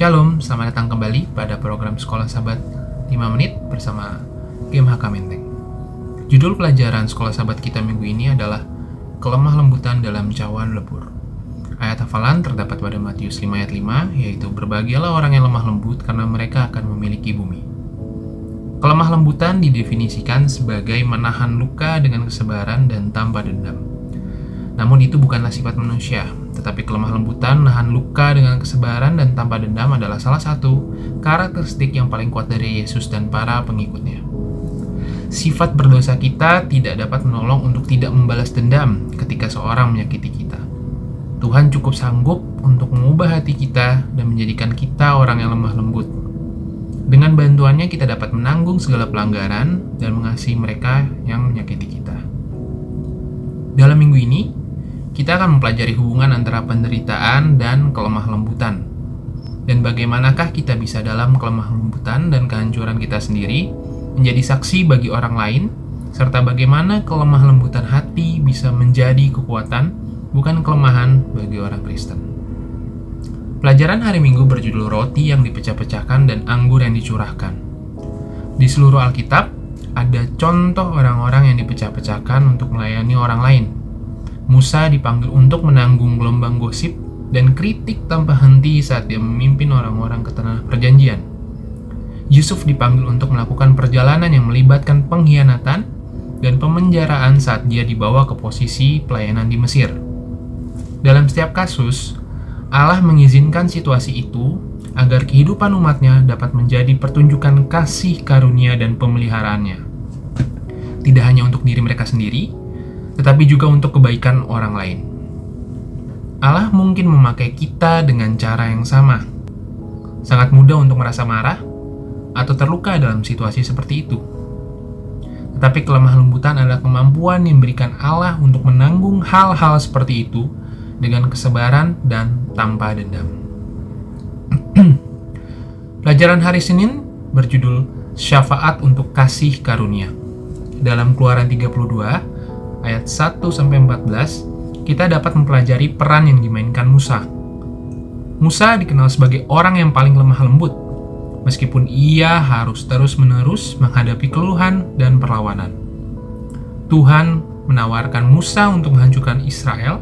Shalom, selamat datang kembali pada program Sekolah Sahabat 5 Menit bersama Game HK Menteng. Judul pelajaran Sekolah Sahabat kita minggu ini adalah Kelemah Lembutan dalam Cawan Lebur. Ayat hafalan terdapat pada Matius 5 ayat 5, yaitu Berbahagialah orang yang lemah lembut karena mereka akan memiliki bumi. Kelemah lembutan didefinisikan sebagai menahan luka dengan kesabaran dan tanpa dendam. Namun itu bukanlah sifat manusia, tetapi kelemah lembutan, nahan luka dengan kesabaran dan tanpa dendam adalah salah satu karakteristik yang paling kuat dari Yesus dan para pengikutnya. Sifat berdosa kita tidak dapat menolong untuk tidak membalas dendam ketika seorang menyakiti kita. Tuhan cukup sanggup untuk mengubah hati kita dan menjadikan kita orang yang lemah lembut. Dengan bantuannya kita dapat menanggung segala pelanggaran dan mengasihi mereka yang menyakiti kita. Dalam minggu ini, kita akan mempelajari hubungan antara penderitaan dan kelemah lembutan. Dan bagaimanakah kita bisa dalam kelemah lembutan dan kehancuran kita sendiri menjadi saksi bagi orang lain, serta bagaimana kelemah lembutan hati bisa menjadi kekuatan, bukan kelemahan bagi orang Kristen. Pelajaran hari Minggu berjudul Roti yang dipecah-pecahkan dan anggur yang dicurahkan. Di seluruh Alkitab, ada contoh orang-orang yang dipecah-pecahkan untuk melayani orang lain, Musa dipanggil untuk menanggung gelombang gosip dan kritik tanpa henti saat dia memimpin orang-orang ke tanah perjanjian. Yusuf dipanggil untuk melakukan perjalanan yang melibatkan pengkhianatan dan pemenjaraan saat dia dibawa ke posisi pelayanan di Mesir. Dalam setiap kasus, Allah mengizinkan situasi itu agar kehidupan umatnya dapat menjadi pertunjukan kasih karunia dan pemeliharaannya. Tidak hanya untuk diri mereka sendiri, tetapi juga untuk kebaikan orang lain. Allah mungkin memakai kita dengan cara yang sama. Sangat mudah untuk merasa marah atau terluka dalam situasi seperti itu. Tetapi kelemah lembutan adalah kemampuan yang diberikan Allah untuk menanggung hal-hal seperti itu dengan kesabaran dan tanpa dendam. Pelajaran hari Senin berjudul Syafaat untuk Kasih Karunia. Dalam Keluaran 32 ayat 1 sampai 14, kita dapat mempelajari peran yang dimainkan Musa. Musa dikenal sebagai orang yang paling lemah lembut, meskipun ia harus terus-menerus menghadapi keluhan dan perlawanan. Tuhan menawarkan Musa untuk menghancurkan Israel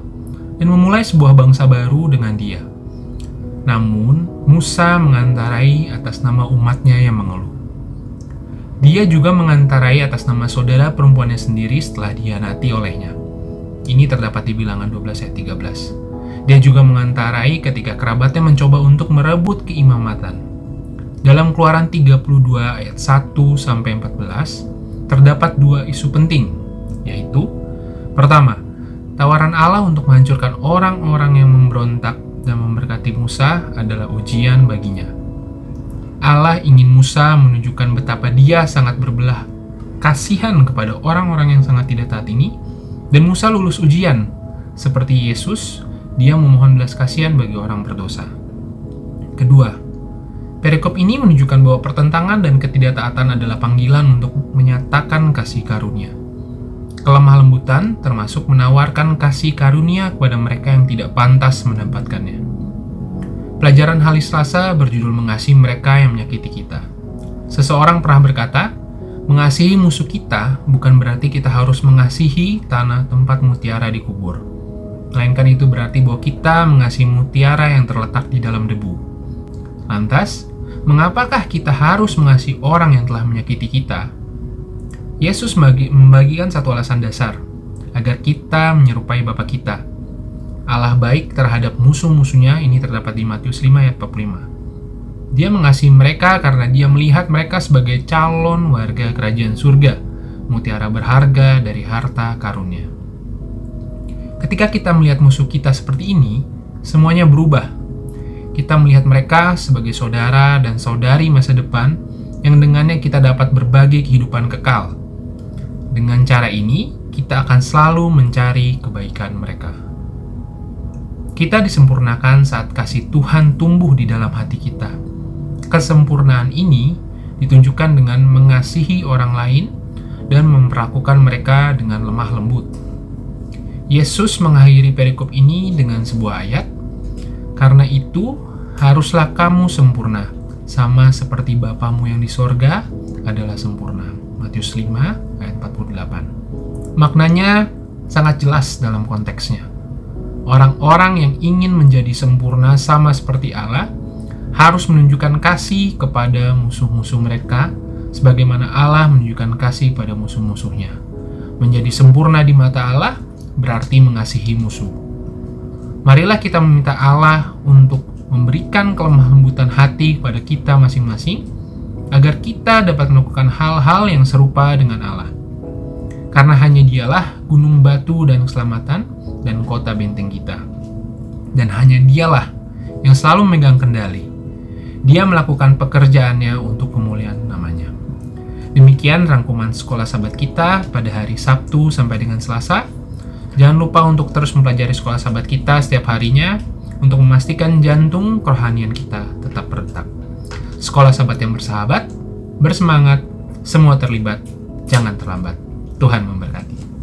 dan memulai sebuah bangsa baru dengan dia. Namun, Musa mengantarai atas nama umatnya yang mengeluh. Dia juga mengantarai atas nama saudara perempuannya sendiri setelah dihianati olehnya. Ini terdapat di bilangan 12 ayat 13. Dia juga mengantarai ketika kerabatnya mencoba untuk merebut keimamatan. Dalam keluaran 32 ayat 1 sampai 14 terdapat dua isu penting, yaitu pertama, tawaran Allah untuk menghancurkan orang-orang yang memberontak dan memberkati Musa adalah ujian baginya. Allah ingin Musa menunjukkan betapa dia sangat berbelah kasihan kepada orang-orang yang sangat tidak taat ini, dan Musa lulus ujian. Seperti Yesus, dia memohon belas kasihan bagi orang berdosa. Kedua, perikop ini menunjukkan bahwa pertentangan dan ketidaktaatan adalah panggilan untuk menyatakan kasih karunia. Kelemah lembutan termasuk menawarkan kasih karunia kepada mereka yang tidak pantas mendapatkannya. Pelajaran hari Selasa berjudul Mengasihi Mereka yang Menyakiti Kita. Seseorang pernah berkata, mengasihi musuh kita bukan berarti kita harus mengasihi tanah tempat mutiara dikubur. Melainkan itu berarti bahwa kita mengasihi mutiara yang terletak di dalam debu. Lantas, mengapakah kita harus mengasihi orang yang telah menyakiti kita? Yesus membagikan satu alasan dasar, agar kita menyerupai Bapa kita, Allah baik terhadap musuh-musuhnya ini terdapat di Matius 5 ayat 45. Dia mengasihi mereka karena dia melihat mereka sebagai calon warga kerajaan surga, mutiara berharga dari harta karunia. Ketika kita melihat musuh kita seperti ini, semuanya berubah. Kita melihat mereka sebagai saudara dan saudari masa depan yang dengannya kita dapat berbagi kehidupan kekal. Dengan cara ini, kita akan selalu mencari kebaikan mereka. Kita disempurnakan saat kasih Tuhan tumbuh di dalam hati kita. Kesempurnaan ini ditunjukkan dengan mengasihi orang lain dan memperlakukan mereka dengan lemah lembut. Yesus mengakhiri perikop ini dengan sebuah ayat, "Karena itu, haruslah kamu sempurna, sama seperti Bapamu yang di sorga adalah sempurna. Matius 5 ayat 48. Maknanya sangat jelas dalam konteksnya. Orang-orang yang ingin menjadi sempurna sama seperti Allah harus menunjukkan kasih kepada musuh-musuh mereka sebagaimana Allah menunjukkan kasih pada musuh-musuhnya. Menjadi sempurna di mata Allah berarti mengasihi musuh. Marilah kita meminta Allah untuk memberikan kelemah lembutan hati kepada kita masing-masing agar kita dapat melakukan hal-hal yang serupa dengan Allah. Karena hanya dialah gunung batu dan keselamatan dan kota benteng kita. Dan hanya dialah yang selalu memegang kendali. Dia melakukan pekerjaannya untuk pemulihan namanya. Demikian rangkuman sekolah sahabat kita pada hari Sabtu sampai dengan Selasa. Jangan lupa untuk terus mempelajari sekolah sahabat kita setiap harinya untuk memastikan jantung kerohanian kita tetap berdetak. Sekolah sahabat yang bersahabat, bersemangat, semua terlibat, jangan terlambat. Tuhan memberkati.